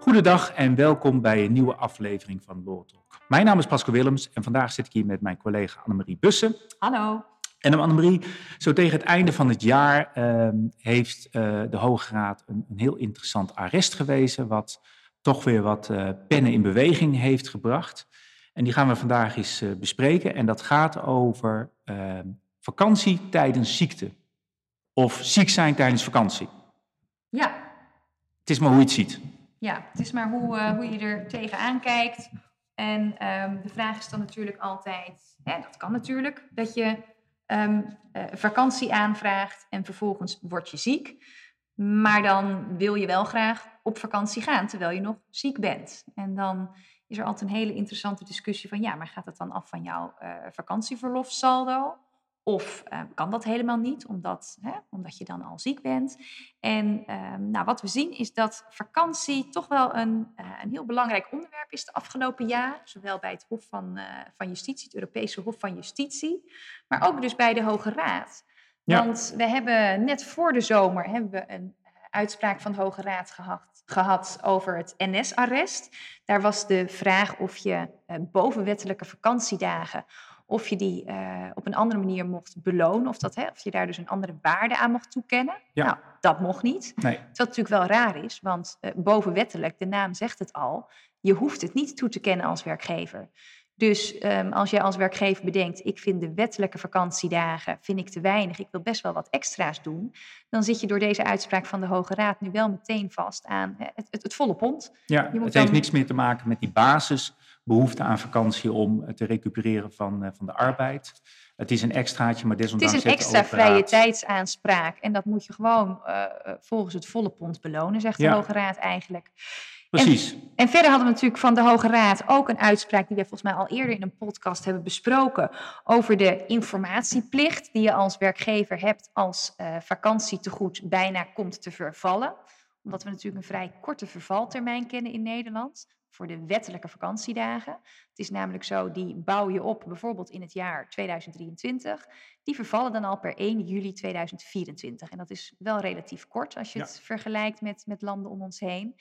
Goedendag en welkom bij een nieuwe aflevering van Law Talk. Mijn naam is Pascal Willems en vandaag zit ik hier met mijn collega Annemarie Bussen. Hallo. En Annemarie, zo tegen het einde van het jaar ehm, heeft uh, de Hoge Raad een, een, heel interessant arrest gewezen, wat toch weer wat uh, pennen in beweging heeft gebracht. En die gaan we vandaag eens uh, bespreken. En dat gaat over ehm, vakantie tijdens ziekte. Of ziek zijn tijdens vakantie. Ja. Het is maar hoe je het ziet. Ja, het is maar hoe, uh, hoe je er tegenaan kijkt. En um, de vraag is dan natuurlijk altijd, hè, dat kan natuurlijk, dat je um, uh, vakantie aanvraagt en vervolgens word je ziek. Maar dan wil je wel graag op vakantie gaan terwijl je nog ziek bent. En dan is er altijd een hele interessante discussie van, ja, maar gaat het dan af van jouw uh, vakantieverlofsaldo? Of uh, kan dat helemaal niet, omdat, hè, omdat je dan al ziek bent. En uh, nou, wat we zien is dat vakantie toch wel een, uh, een heel belangrijk onderwerp is de afgelopen jaar. Zowel bij het Hof van, eh, van Justitie, het Europese Hof van Justitie, maar ook dus bij de Hoge Raad. Ja. Want we hebben net voor de zomer hebben we een uitspraak van de Hoge Raad gehad, gehad over het NS-arrest. Daar was de vraag of je bovenwettelijke vakantiedagen of je die uh, op een andere manier mocht belonen, of, dat, hè, of je daar dus een andere waarde aan mocht toekennen. Ja. Nou, dat mocht niet. Nee. Wat natuurlijk wel raar is, want uh, bovenwettelijk, de naam zegt het al, je hoeft het niet toe te kennen als werkgever. Dus um, als jij als werkgever bedenkt, ik vind de wettelijke vakantiedagen vind ik te weinig, ik wil best wel wat extra's doen, dan zit je door deze uitspraak van de Hoge Raad nu wel meteen vast aan het, het, het volle pond. Ja, het heeft dan... niks meer te maken met die basisbehoefte aan vakantie om te recupereren van, uh, van de arbeid. Het is een extraatje, maar desondanks... Het is een extra vrije tijdsaanspraak en dat moet je gewoon uh, volgens het volle pond belonen, zegt de Ja. Hoge Raad eigenlijk. Precies. En, en, verder hadden we natuurlijk van de Hoge Raad ook een uitspraak die we volgens mij al eerder in een podcast hebben besproken over de informatieplicht die je als werkgever hebt als uh, vakantietegoed bijna komt te vervallen. Omdat we natuurlijk een vrij korte vervaltermijn kennen in Nederland voor de wettelijke vakantiedagen. Het is namelijk zo, die bouw je op bijvoorbeeld in het jaar 2023. Die vervallen dan al per 1 juli 2024. En dat is wel relatief kort als je Ja. het vergelijkt met, met landen om ons heen.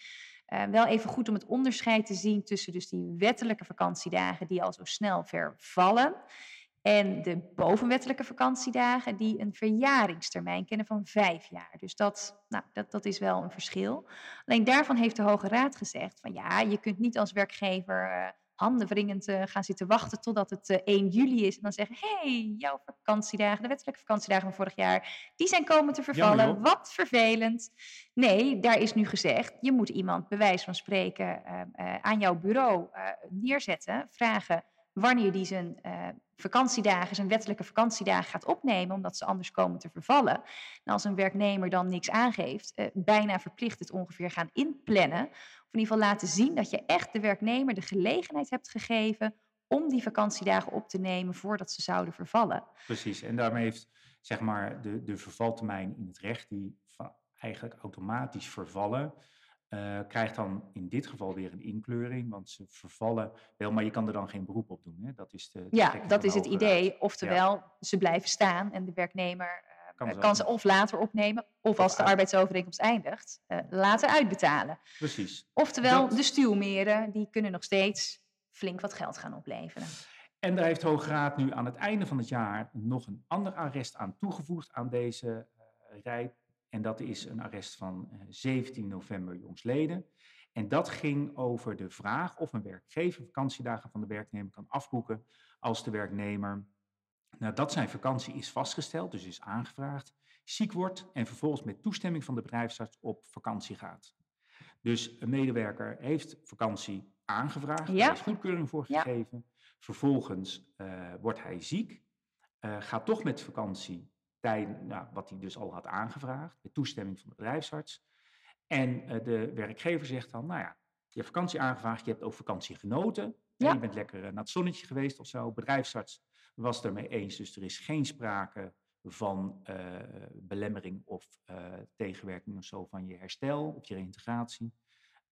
Uh, wel even goed om het onderscheid te zien tussen dus die wettelijke vakantiedagen die al zo snel vervallen en de bovenwettelijke vakantiedagen die een verjaringstermijn kennen van vijf jaar. Dus dat, nou, dat, dat is wel een verschil. Alleen daarvan heeft de Hoge Raad gezegd van ja, je kunt niet als werkgever uh, handenwringend uh, gaan zitten wachten totdat het uh, 1 juli is en dan zeggen, hé, hey, jouw vakantiedagen, de wettelijke vakantiedagen van vorig jaar, die zijn komen te vervallen. Jammer, Wat vervelend. Nee, daar is nu gezegd, je moet iemand bij wijze van spreken uh, aan jouw bureau uh, neerzetten, vragen wanneer die zijn uh, vakantiedagen, zijn wettelijke vakantiedagen gaat opnemen, omdat ze anders komen te vervallen. En als een werknemer dan niks aangeeft, uh, bijna verplicht het ongeveer gaan inplannen. Of in ieder geval laten zien dat je echt de werknemer de gelegenheid hebt gegeven om die vakantiedagen op te nemen voordat ze zouden vervallen. Precies, en daarmee heeft zeg maar de, de vervaltermijn in het recht, die eigenlijk automatisch vervallen, uh, krijgt dan in dit geval weer een inkleuring, want ze vervallen wel, maar je kan er dan geen beroep op doen. Hè? Dat is de, de ja, dat is het idee. Oftewel, ja. ze blijven staan en de werknemer uh, kan, ze, kan ze of later opnemen, of als de arbeidsovereenkomst eindigt, uh, laten uitbetalen. Precies. Oftewel, dat... de stuwmeren, die kunnen nog steeds flink wat geld gaan opleveren. En daar heeft Hoge Raad nu aan het einde van het jaar nog een ander arrest aan toegevoegd aan deze rij en dat is een arrest van 17 november jongsleden. En dat ging over de vraag of een werkgever vakantiedagen van de werknemer kan afboeken als de werknemer, nadat zijn vakantie is vastgesteld, dus is aangevraagd, ziek wordt en vervolgens met toestemming van de bedrijfsarts op vakantie gaat. Dus een medewerker heeft vakantie aangevraagd, ja. is goedkeuring voor gegeven. Ja. Vervolgens uh, wordt hij ziek, uh, gaat toch met vakantie tijd, nou, wat hij dus al had aangevraagd, met toestemming van de bedrijfsarts. En uh, de werkgever zegt dan, nou ja, je hebt vakantie aangevraagd, je hebt ook vakantie genoten. Ja. Je bent lekker uh, naar het zonnetje geweest of zo. Bedrijfsarts was ermee eens, dus er is geen sprake van uh, belemmering of tegenwerking of zo van je herstel, op je reintegratie.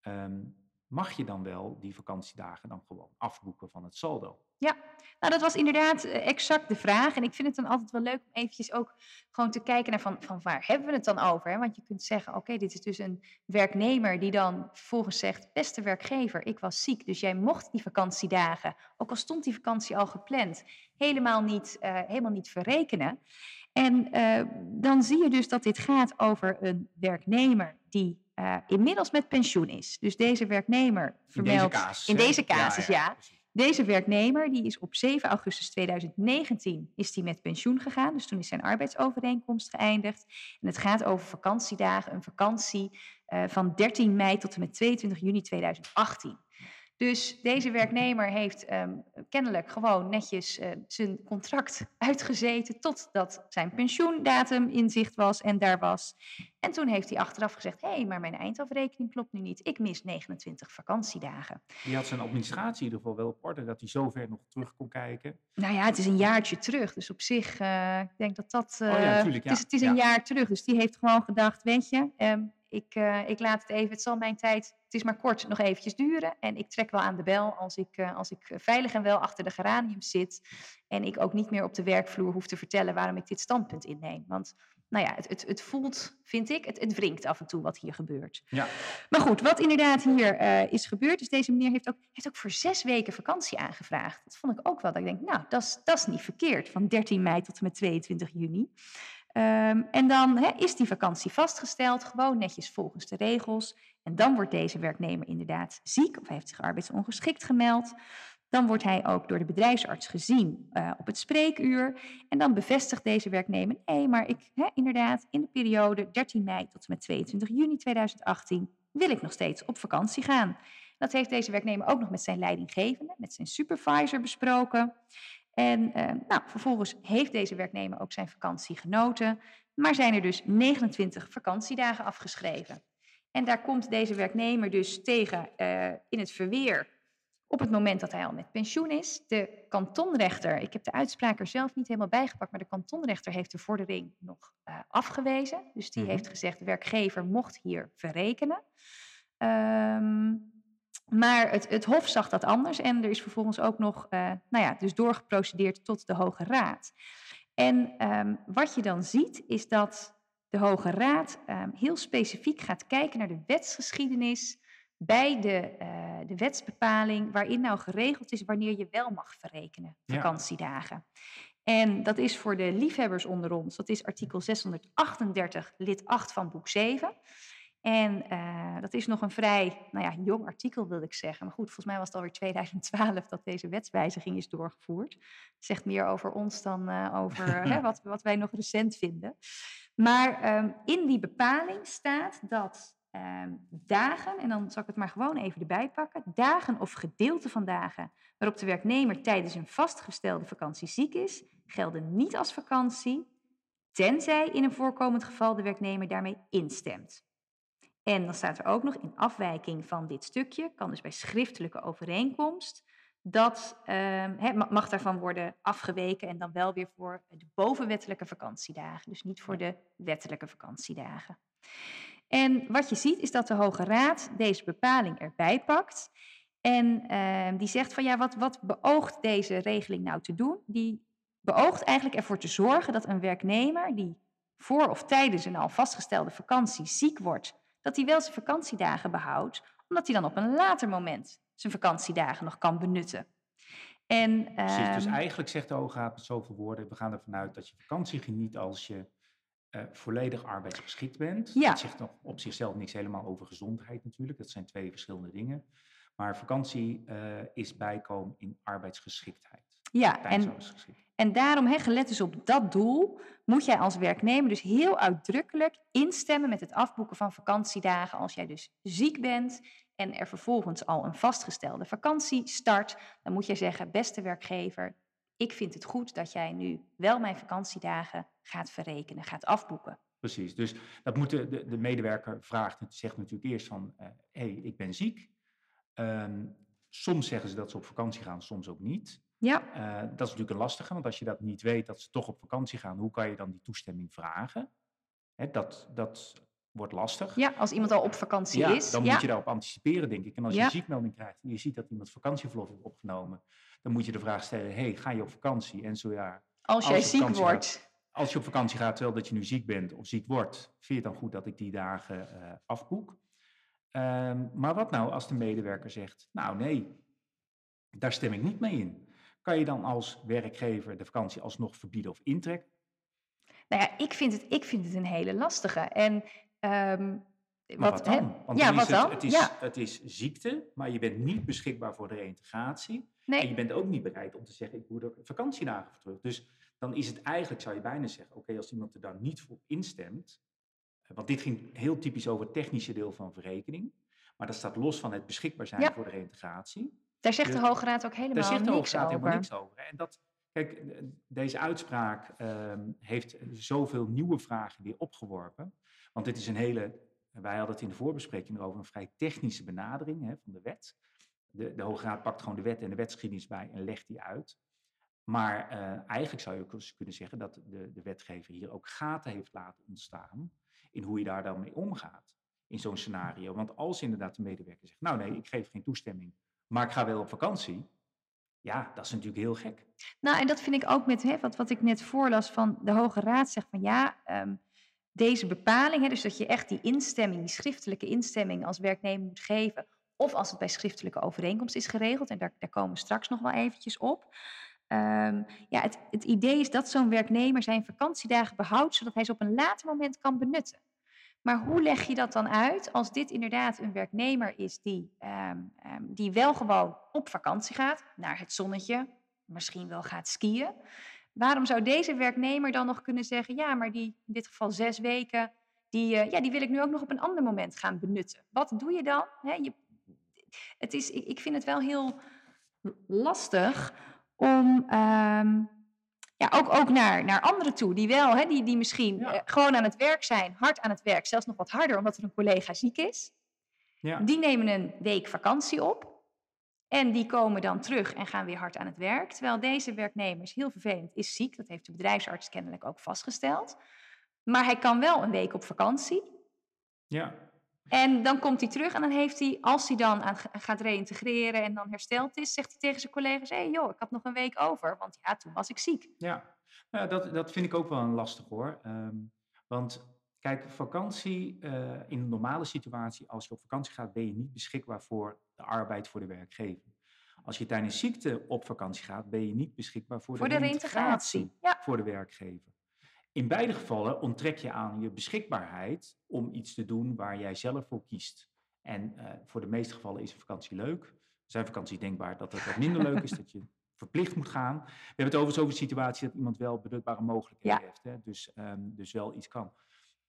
Um, mag je dan wel die vakantiedagen dan gewoon afboeken van het saldo? Ja, nou dat was inderdaad eh, exact de vraag. En ik vind het dan altijd wel leuk om eventjes ook gewoon te kijken naar van, van waar hebben we het dan over? Want je kunt zeggen, oké, dit is dus een werknemer die dan vervolgens zegt, beste werkgever, ik was ziek, dus jij mocht die vakantiedagen, ook al stond die vakantie al gepland, helemaal niet, uh, helemaal niet verrekenen. En uh, dan zie je dus dat dit gaat over een werknemer die uh, inmiddels met pensioen is. Dus deze werknemer vermeldt... In deze casus, in deze casus ja. ja, ja. Deze werknemer die is op 7 augustus 2019 is die met pensioen gegaan. Dus toen is zijn arbeidsovereenkomst geëindigd. En het gaat over vakantiedagen, een vakantie uh, van 13 mei tot en met 22 juni 2018. Dus deze werknemer heeft um, kennelijk gewoon netjes uh, zijn contract uitgezeten totdat zijn pensioendatum in zicht was en daar was. En toen heeft hij achteraf gezegd, hé, hey, maar mijn eindafrekening klopt nu niet. Ik mis 29 vakantiedagen. Die had zijn administratie in ieder geval wel op orde, dat hij zover nog terug kon kijken. Nou ja, het is een jaartje terug. Dus op zich, uh, ik denk dat dat... Uh, oh ja, natuurlijk, ja. Het is, het is een ja. jaar terug. Dus die heeft gewoon gedacht, weet je, um, ik, uh, ik laat het even, het zal mijn tijd, het is maar kort, nog eventjes duren. En ik trek wel aan de bel als ik, uh, als ik veilig en wel achter de geraniums zit. En ik ook niet meer op de werkvloer hoef te vertellen waarom ik dit standpunt inneem. Want nou ja, het, het, het voelt, vind ik, het, het wringt af en toe wat hier gebeurt. Ja. Maar goed, wat inderdaad hier uh, is gebeurd, is deze meneer heeft ook, heeft ook voor zes weken vakantie aangevraagd. Dat vond ik ook wel, dat ik denk, nou, dat is niet verkeerd, van 13 mei tot en met 22 juni. Um, en dan is die vakantie vastgesteld, gewoon netjes volgens de regels. En dan wordt deze werknemer inderdaad ziek of heeft zich arbeidsongeschikt gemeld. Dan wordt hij ook door de bedrijfsarts gezien uh, op het spreekuur. En dan bevestigt deze werknemer, hé, maar ik, he, inderdaad, in de periode 13 mei tot en met 22 juni 2018 wil ik nog steeds op vakantie gaan. Dat heeft deze werknemer ook nog met zijn leidinggevende, met zijn supervisor besproken. En uh, nou, vervolgens heeft deze werknemer ook zijn vakantie genoten, maar zijn er dus 29 vakantiedagen afgeschreven. En daar komt deze werknemer dus tegen uh, in het verweer op het moment dat hij al met pensioen is. De kantonrechter, ik heb de uitspraak er zelf niet helemaal bijgepakt, maar de kantonrechter heeft de vordering nog uh, afgewezen. Dus die mm -hmm. heeft gezegd, de werkgever mocht hier verrekenen. Um, maar het, het, Hof zag dat anders en er is vervolgens ook nog, uh, nou ja, dus doorgeprocedeerd tot de Hoge Raad. En um, wat je dan ziet is dat de Hoge Raad um, heel specifiek gaat kijken naar de wetsgeschiedenis bij de, uh, de wetsbepaling waarin nou geregeld is wanneer je wel mag verrekenen, vakantiedagen. Ja. En dat is voor de liefhebbers onder ons, dat is artikel 638 lid 8 van boek 7. En uh, dat is nog een vrij nou ja, jong artikel, wil ik zeggen. Maar goed, volgens mij was het alweer 2012 dat deze wetswijziging is doorgevoerd. Het zegt meer over ons dan uh, over hè, wat, wat wij nog recent vinden. Maar um, in die bepaling staat dat um, dagen, en dan zal ik het maar gewoon even erbij pakken, dagen of gedeelten van dagen waarop de werknemer tijdens een vastgestelde vakantie ziek is, gelden niet als vakantie, tenzij in een voorkomend geval de werknemer daarmee instemt. En dan staat er ook nog in afwijking van dit stukje, kan dus bij schriftelijke overeenkomst, dat um, mag daarvan worden afgeweken en dan wel weer voor de bovenwettelijke vakantiedagen, dus niet voor de wettelijke vakantiedagen. En wat je ziet is dat de Hoge Raad deze bepaling erbij pakt en uh, die zegt van ja, wat, wat beoogt deze regeling nou te doen? Die beoogt eigenlijk ervoor te zorgen dat een werknemer die voor of tijdens een al vastgestelde vakantie ziek wordt, dat hij wel zijn vakantiedagen behoudt, omdat hij dan op een later moment zijn vakantiedagen nog kan benutten. En, Precies, dus eigenlijk zegt de Hoge Raad met zoveel woorden, we gaan ervan uit dat je vakantie geniet als je uh, volledig arbeidsgeschikt bent. Ja. Dat zegt nog op zichzelf niks helemaal over gezondheid natuurlijk, dat zijn twee verschillende dingen. Maar vakantie uh, is bijkomen in arbeidsgeschiktheid. Ja, en, en daarom, he, gelet dus op dat doel, moet jij als werknemer dus heel uitdrukkelijk instemmen met het afboeken van vakantiedagen als jij dus ziek bent en er vervolgens al een vastgestelde vakantie start, dan moet jij zeggen, beste werkgever, ik vind het goed dat jij nu wel mijn vakantiedagen gaat verrekenen, gaat afboeken. Precies, dus dat moet de, de, de medewerker vraagt, zegt natuurlijk eerst van, hé, uh, hey, ik ben ziek. Um, soms zeggen ze dat ze op vakantie gaan, soms ook niet. Ja. Uh, dat is natuurlijk een lastige, want als je dat niet weet, dat ze toch op vakantie gaan, hoe kan je dan die toestemming vragen? Hè, dat, dat wordt lastig. Ja, als iemand al op vakantie Ja, is. dan ja. moet je daarop anticiperen, denk ik. En als je een ziekmelding krijgt en je ziet dat iemand vakantieverlof heeft opgenomen, dan moet je de vraag stellen, hey, ga je op vakantie? En zo ja, als jij als ziek wordt. als je op vakantie gaat terwijl dat je nu ziek bent of ziek wordt, vind je het dan goed dat ik die dagen eh, afboek? Ehm, maar wat nou als de medewerker zegt, nou nee, daar stem ik niet mee in. Kan je dan als werkgever de vakantie alsnog verbieden of intrekken? Nou ja, ik vind het, ik vind het een hele lastige. En ehm, wat, dan? Want ja, dan wat het, dan? Het is, ja, het is ziekte, maar je bent niet beschikbaar voor de reïntegratie. En je bent ook niet bereid om te zeggen, ik moet er vakantiedagen voor terug. Dus dan is het eigenlijk, zou je bijna zeggen, oké, als iemand er dan niet voor instemt, eh, want dit ging heel typisch over het technische deel van verrekening, maar dat staat los van het beschikbaar zijn Ja. voor de reïntegratie. Daar zegt de Hoge Raad ook Daar helemaal zegt de niks Hoge Raad over. helemaal niks over. En dat, kijk, eh, deze uitspraak ehm, heeft zoveel nieuwe vragen weer opgeworpen. Want dit is een hele, wij hadden het in de voorbespreking erover, een vrij technische benadering hè, van de wet. De, de Hoge Raad pakt gewoon de wet en de wetgeschiedenis bij en legt die uit. Maar eh, eigenlijk zou je ook eens kunnen zeggen dat de, de wetgever hier ook gaten heeft laten ontstaan in hoe je daar dan mee omgaat in zo'n scenario. Want als inderdaad de medewerker zegt, nou nee, ik geef geen toestemming, maar ik ga wel op vakantie. Ja, dat is natuurlijk heel gek. Nou, en dat vind ik ook met hè, wat, wat ik net voorlas van de Hoge Raad zegt van ja, ehm, deze bepaling, hè, dus dat je echt die instemming, die schriftelijke instemming als werknemer moet geven, of als het bij schriftelijke overeenkomst is geregeld, en daar, daar komen we straks nog wel eventjes op. Ehm, ja, het, het idee is dat zo'n werknemer zijn vakantiedagen behoudt, zodat hij ze op een later moment kan benutten. Maar hoe leg je dat dan uit als dit inderdaad een werknemer is die, ehm, ehm, die wel gewoon op vakantie gaat, naar het zonnetje, misschien wel gaat skiën? Waarom zou deze werknemer dan nog kunnen zeggen, ja, maar die in dit geval zes weken, die, eh, ja, die wil ik nu ook nog op een ander moment gaan benutten? Wat doe je dan? Je, het is, ik, ik vind het wel heel lastig om ehm, ja, ook, ook naar, naar anderen toe, die wel, hè, die, die misschien Ja. eh, gewoon aan het werk zijn, hard aan het werk, zelfs nog wat harder omdat er een collega ziek is. Ja, Die nemen een week vakantie op en die komen dan terug en gaan weer hard aan het werk. Terwijl deze werknemer is heel vervelend, is ziek, dat heeft de bedrijfsarts kennelijk ook vastgesteld. Maar hij kan wel een week op vakantie. ja. En dan komt hij terug en dan heeft hij, als hij dan aan, gaat reïntegreren en dan hersteld is, zegt hij tegen zijn collega's: hé hey joh, ik had nog een week over, want ja, toen was ik ziek. Ja, nou, dat, dat vind ik ook wel een lastig hoor. Ehm, want kijk, vakantie, eh, in een normale situatie, als je op vakantie gaat, ben je niet beschikbaar voor de arbeid voor de werkgever. Als je tijdens ziekte op vakantie gaat, ben je niet beschikbaar voor, Voor de de. Ja. voor de werkgever. In beide gevallen onttrek je aan je beschikbaarheid om iets te doen waar jij zelf voor kiest. En eh, voor de meeste gevallen is een vakantie leuk. Er zijn vakanties denkbaar dat het wat minder leuk is, dat je verplicht moet gaan. We hebben het overigens over de situatie dat iemand wel benutbare mogelijkheden Ja. heeft. Hè? Dus, ehm, dus wel iets kan,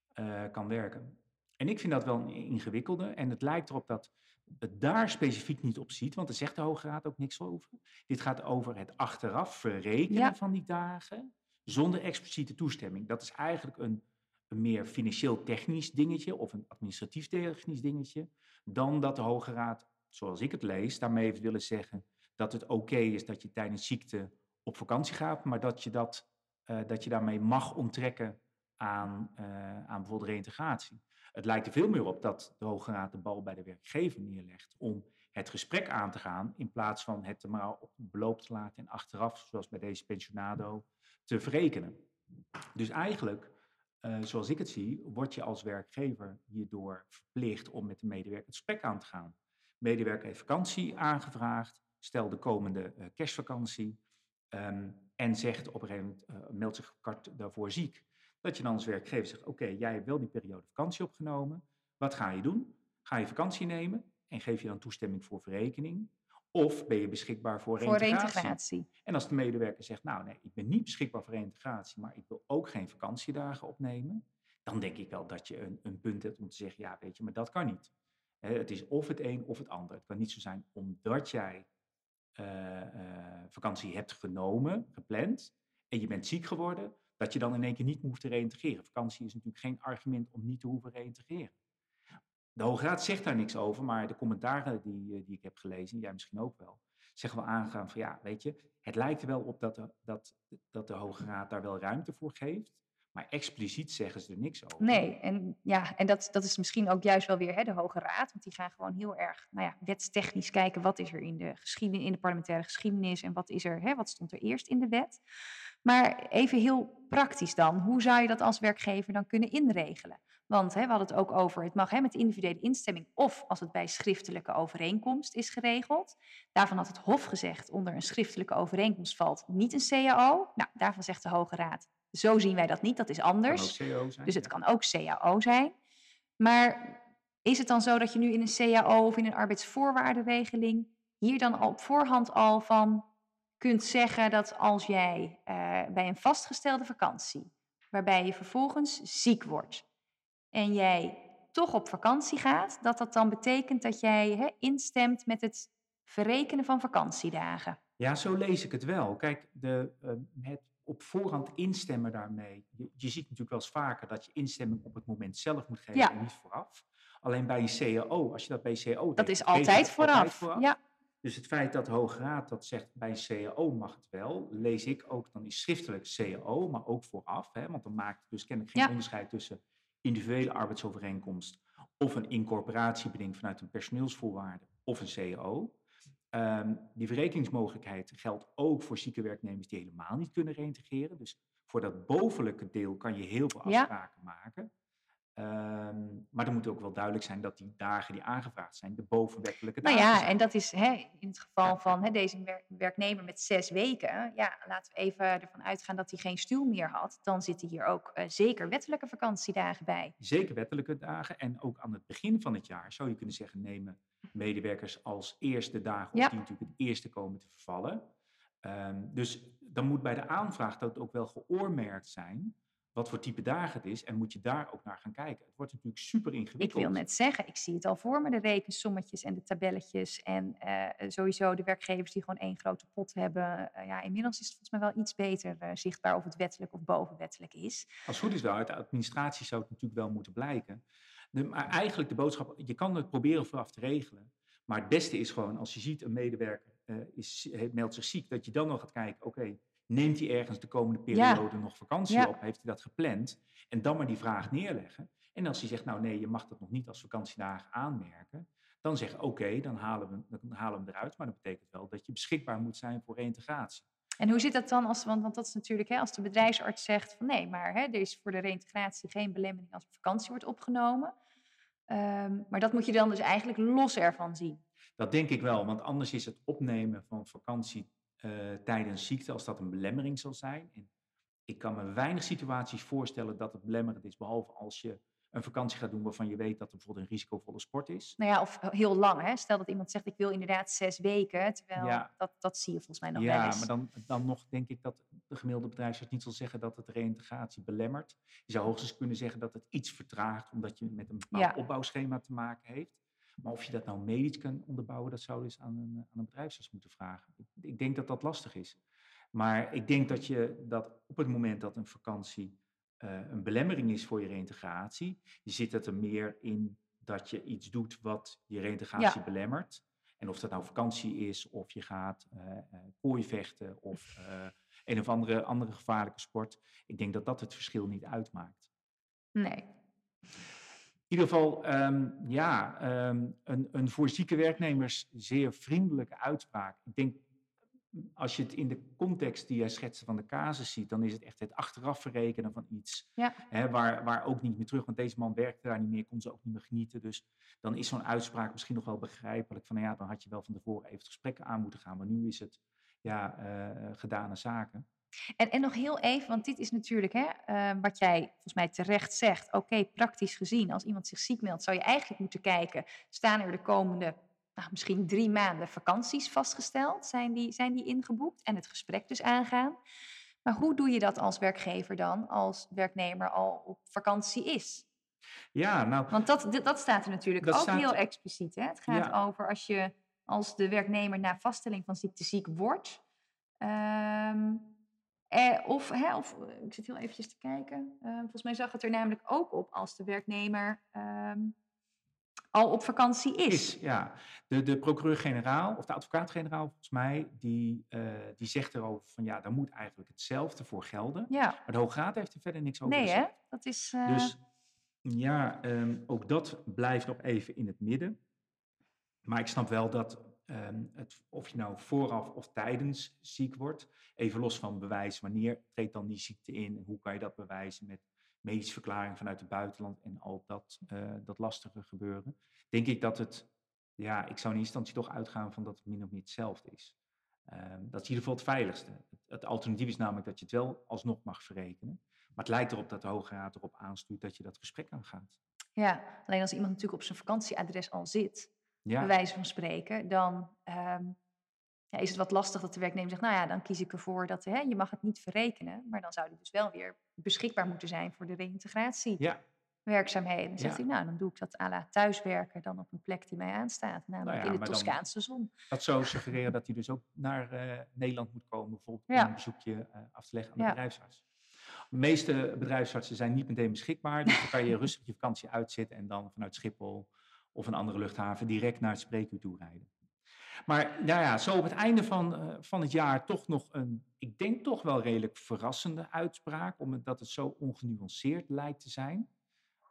eh, kan werken. En ik vind dat wel een ingewikkelde. En het lijkt erop dat het daar specifiek niet op ziet, want daar zegt de Hoge Raad ook niks over. Dit gaat over het achteraf verrekenen Ja. van die dagen zonder expliciete toestemming. Dat is eigenlijk een, meer financieel technisch dingetje of een administratief technisch dingetje, dan dat de Hoge Raad, zoals ik het lees, daarmee heeft willen zeggen dat het oké is dat je tijdens ziekte op vakantie gaat, maar dat je, dat, eh, dat je daarmee mag onttrekken aan, eh, aan bijvoorbeeld reintegratie. Het lijkt er veel meer op dat de Hoge Raad de bal bij de werkgever neerlegt om het gesprek aan te gaan, in plaats van het er maar op beloop te laten en achteraf, zoals bij deze pensionado, te verrekenen. Dus eigenlijk, eh, zoals ik het zie, word je als werkgever hierdoor verplicht om met de medewerker het gesprek aan te gaan. De medewerker heeft vakantie aangevraagd, stel de komende eh, kerstvakantie, ehm, en zegt op een gegeven moment, eh, meldt zich daarvoor ziek. Dat je dan als werkgever zegt, oké, jij hebt wel die periode vakantie opgenomen, wat ga je doen? Ga je vakantie nemen en geef je dan toestemming voor verrekening? Of ben je beschikbaar voor Voor reintegratie? reintegratie. En als de medewerker zegt, nou nee, ik ben niet beschikbaar voor reintegratie, maar ik wil ook geen vakantiedagen opnemen, dan denk ik wel dat je een, een punt hebt om te zeggen, ja weet je, maar dat kan niet. Het is of het een of het ander. Het kan niet zo zijn omdat jij eh, eh, vakantie hebt genomen, gepland, en je bent ziek geworden, dat je dan in één keer niet hoeft te reïntegreren. Vakantie is natuurlijk geen argument om niet te hoeven reïntegreren. De Hoge Raad zegt daar niks over, maar de commentaren die, eh, die ik heb gelezen, jij misschien ook wel, zeggen wel aangaan van ja, weet je, het lijkt er wel op dat de, dat, dat de Hoge Raad daar wel ruimte voor geeft. Maar expliciet zeggen ze er niks over. Nee, en, ja, en dat, dat is misschien ook juist wel weer hè, de Hoge Raad. Want die gaan gewoon heel erg nou ja, wetstechnisch kijken. Wat is er in de, geschiedenis, in de parlementaire geschiedenis en wat, is er, hè, wat stond er eerst in de wet. Maar even heel praktisch dan. Hoe zou je dat als werkgever dan kunnen inregelen? Want hè, we hadden het ook over, het mag hè, met individuele instemming of als het bij schriftelijke overeenkomst is geregeld. Daarvan had het Hof gezegd, onder een schriftelijke overeenkomst valt niet een CAO. Nou, daarvan zegt de Hoge Raad, zo zien wij dat niet, dat is anders. Zijn, Dus het ja. kan ook CAO zijn. Maar is het dan zo dat je nu in een CAO of in een arbeidsvoorwaardenregeling hier dan al op voorhand al van kunt zeggen dat als jij eh, bij een vastgestelde vakantie, waarbij je vervolgens ziek wordt en jij toch op vakantie gaat, dat dat dan betekent dat jij instemt met het verrekenen van vakantiedagen? Ja, zo lees ik het wel. Kijk, de, eh, het op voorhand instemmen daarmee. Je, je ziet natuurlijk wel eens vaker dat je instemming op het moment zelf moet geven Ja. en niet vooraf. Alleen bij een CAO, als je dat bij een CAO Dat deed, is deed je altijd dat vooraf. Ja, Dus het feit dat de Hoge Raad dat zegt bij een CAO mag het wel, lees ik ook dan is schriftelijk CAO, maar ook vooraf. Hè, want dan maakt het dus kennelijk geen Ja. onderscheid tussen individuele arbeidsovereenkomst of een incorporatiebeding vanuit een personeelsvoorwaarde of een CAO. Ehm, die verrekeningsmogelijkheid geldt ook voor zieke werknemers die helemaal niet kunnen reïntegreren. Dus voor dat bovenlijke deel kan je heel veel Ja. afspraken maken. Ehm, maar er moet ook wel duidelijk zijn dat die dagen die aangevraagd zijn, de bovenwettelijke Nou dagen ja, zijn. en dat is hè, in het geval Ja. van hè, deze wer- werknemer met zes weken. Ja, laten we even ervan uitgaan dat hij geen stuur meer had. Dan zitten hier ook eh, zeker wettelijke vakantiedagen bij. Zeker wettelijke dagen. En ook aan het begin van het jaar zou je kunnen zeggen, nemen medewerkers als eerste dagen, of Ja. die natuurlijk het eerste komen te vervallen. Ehm, dus dan moet bij de aanvraag dat ook wel geoormerkt zijn wat voor type dagen het is. En moet je daar ook naar gaan kijken. Het wordt natuurlijk super Ik ingewikkeld. wil net zeggen, ik zie het al voor me, de rekensommetjes en de tabelletjes. En eh, sowieso de werkgevers die gewoon één grote pot hebben. Eh, ja, inmiddels is het volgens mij wel iets beter eh, zichtbaar of het wettelijk of bovenwettelijk is. Als het goed is wel, uit de administratie zou het natuurlijk wel moeten blijken. De, maar eigenlijk de boodschap, je kan het proberen vooraf te regelen. Maar het beste is gewoon, als je ziet een medewerker is, meldt zich ziek, dat je dan nog gaat kijken, oké, neemt hij ergens de komende Ja. periode nog vakantie Ja. op? Heeft hij dat gepland? En dan maar die vraag neerleggen. En als hij zegt, nou nee, je mag dat nog niet als vakantiedagen aanmerken, dan zeg oké, dan, halen we, dan halen we hem eruit. Maar dat betekent wel dat je beschikbaar moet zijn voor reïntegratie. En hoe zit dat dan als, want, want dat is natuurlijk hè, als de bedrijfsarts zegt van nee, maar hè, er is voor de reïntegratie geen belemmering als vakantie wordt opgenomen. Ehm, maar dat moet je dan dus eigenlijk los ervan zien. Dat denk ik wel, want anders is het opnemen van vakantie eh, tijdens ziekte, als dat een belemmering zal zijn. En ik kan me weinig situaties voorstellen dat het belemmerend is, behalve als je een vakantie gaat doen waarvan je weet dat het bijvoorbeeld een risicovolle sport is. Nou ja, of heel lang. Hè? Stel dat iemand zegt ik wil inderdaad zes weken, terwijl Ja. dat, dat zie je volgens mij nog wel ja, eens. maar dan, dan nog denk ik dat de gemiddelde bedrijfsarts niet zal zeggen dat het reïntegratie belemmert. Je zou hoogstens kunnen zeggen dat het iets vertraagt, omdat je met een bepaald Ja. opbouwschema te maken heeft. Maar of je dat nou medisch kan onderbouwen, dat zou dus aan een, aan een bedrijfsarts moeten vragen. Ik, ik denk dat dat lastig is. Maar ik denk dat je dat op het moment dat een vakantie eh, een belemmering is voor je reïntegratie, je zit het er meer in dat je iets doet wat je reïntegratie belemmert. En of dat nou vakantie is, of je gaat eh eh, kooivechten, of eh, een of andere, andere gevaarlijke sport. Ik denk dat dat het verschil niet uitmaakt. Nee. In ieder geval, ehm, ja, ehm, een, een voor zieke werknemers zeer vriendelijke uitspraak. Ik denk, als je het in de context die jij schetste van de casus ziet, dan is het echt het achteraf verrekenen van iets. Ja. Hè, waar, waar ook niet meer terug, want deze man werkte daar niet meer, kon ze ook niet meer genieten. Dus dan is zo'n uitspraak misschien nog wel begrijpelijk. Van nou ja, dan had je wel van tevoren even het gesprek aan moeten gaan. Maar nu is het ja, eh, gedane zaken. En, en nog heel even, want dit is natuurlijk hè, eh, wat jij volgens mij terecht zegt. Oké, praktisch gezien, als iemand zich ziek meldt, zou je eigenlijk moeten kijken, staan er de komende nou, misschien drie maanden vakanties vastgesteld? Zijn die, zijn die ingeboekt? En het gesprek dus aangaan. Maar hoe doe je dat als werkgever dan, als werknemer al op vakantie is? Ja, nou, Want dat, dat staat er natuurlijk ook staat- heel expliciet. Hè? Het gaat Ja. over als, je, als de werknemer na vaststelling van ziekte ziek wordt. ehm, eh, of, hè, of, eh, ik zit heel eventjes te kijken. Eh, volgens mij zag het er namelijk ook op als de werknemer ehm, al op vakantie is. Is, ja. De, de procureur-generaal, of de advocaat-generaal volgens mij, die, eh, die zegt erover van ja, daar moet eigenlijk hetzelfde voor gelden. Ja, Maar de Hoge Raad heeft er verder niks over nee hè? gezegd. Dat is... Dus ja, ehm, ook dat blijft nog even in het midden. Maar ik snap wel dat ehm, het, of je nou vooraf of tijdens ziek wordt, even los van bewijs, wanneer treedt dan die ziekte in hoe kan je dat bewijzen met medische verklaring vanuit het buitenland en al dat, eh, dat lastige gebeuren, denk ik dat het, ja, ik zou in eerste instantie toch uitgaan van dat het min of meer hetzelfde is. Ehm, dat is in ieder geval het veiligste. Het, het alternatief is namelijk dat je het wel alsnog mag verrekenen. Maar het lijkt erop dat de Hoge Raad erop aanstuurt dat je dat gesprek aangaat. Ja, alleen als iemand natuurlijk op zijn vakantieadres al zit, Ja, bij wijze van spreken, dan ehm, ja, is het wat lastig dat de werknemer zegt, nou ja, dan kies ik ervoor dat hè, je mag het niet verrekenen, maar dan zou die dus wel weer beschikbaar moeten zijn voor de reïntegratiewerkzaamheden. ja, Dan zegt hij, nou, dan doe ik dat à la thuiswerken dan op een plek die mij aanstaat, namelijk Nou in de Toscaanse zon. dat zou suggereren dat hij dus ook naar eh, Nederland moet komen, bijvoorbeeld om een bezoekje eh, af te leggen aan de bedrijfsarts. De meeste bedrijfsartsen zijn niet meteen beschikbaar, dus dan kan je rustig je vakantie uitzitten en dan vanuit Schiphol of een andere luchthaven direct naar het spreekuur toe rijden. Maar nou ja, zo op het einde van, eh, van het jaar toch nog een, ik denk toch wel redelijk verrassende uitspraak, omdat het zo ongenuanceerd lijkt te zijn.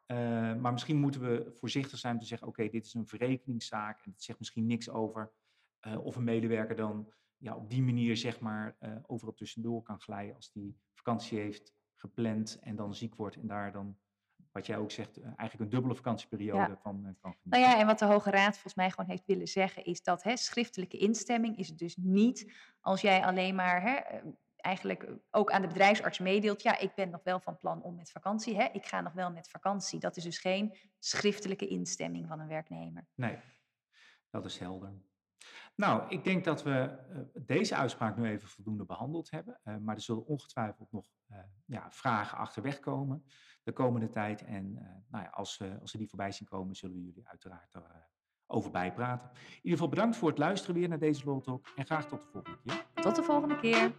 Eh, maar misschien moeten we voorzichtig zijn om te zeggen, oké, dit is een verrekeningszaak en het zegt misschien niks over eh, of een medewerker dan ja, op die manier zeg maar overal tussendoor kan glijden als die vakantie heeft gepland en dan ziek wordt en daar dan, wat jij ook zegt, eh, eigenlijk een dubbele vakantieperiode Ja. van eh, kan genieten. Nou ja, en wat de Hoge Raad volgens mij gewoon heeft willen zeggen, is dat hè, schriftelijke instemming is het dus niet als jij alleen maar hè, eh, eigenlijk ook aan de bedrijfsarts meedeelt, ja, ik ben nog wel van plan om met vakantie, hè, ik ga nog wel met vakantie. Dat is dus geen schriftelijke instemming van een werknemer. Nee, dat is helder. Nou, ik denk dat we eh, deze uitspraak nu even voldoende behandeld hebben. eh, maar er zullen ongetwijfeld nog eh, ja, vragen achterweg komen de komende tijd. En nou ja, als, als die voorbij zien komen, zullen we jullie uiteraard over bijpraten. In ieder geval bedankt voor het luisteren weer naar deze Law en graag tot de volgende keer. Tot de volgende keer.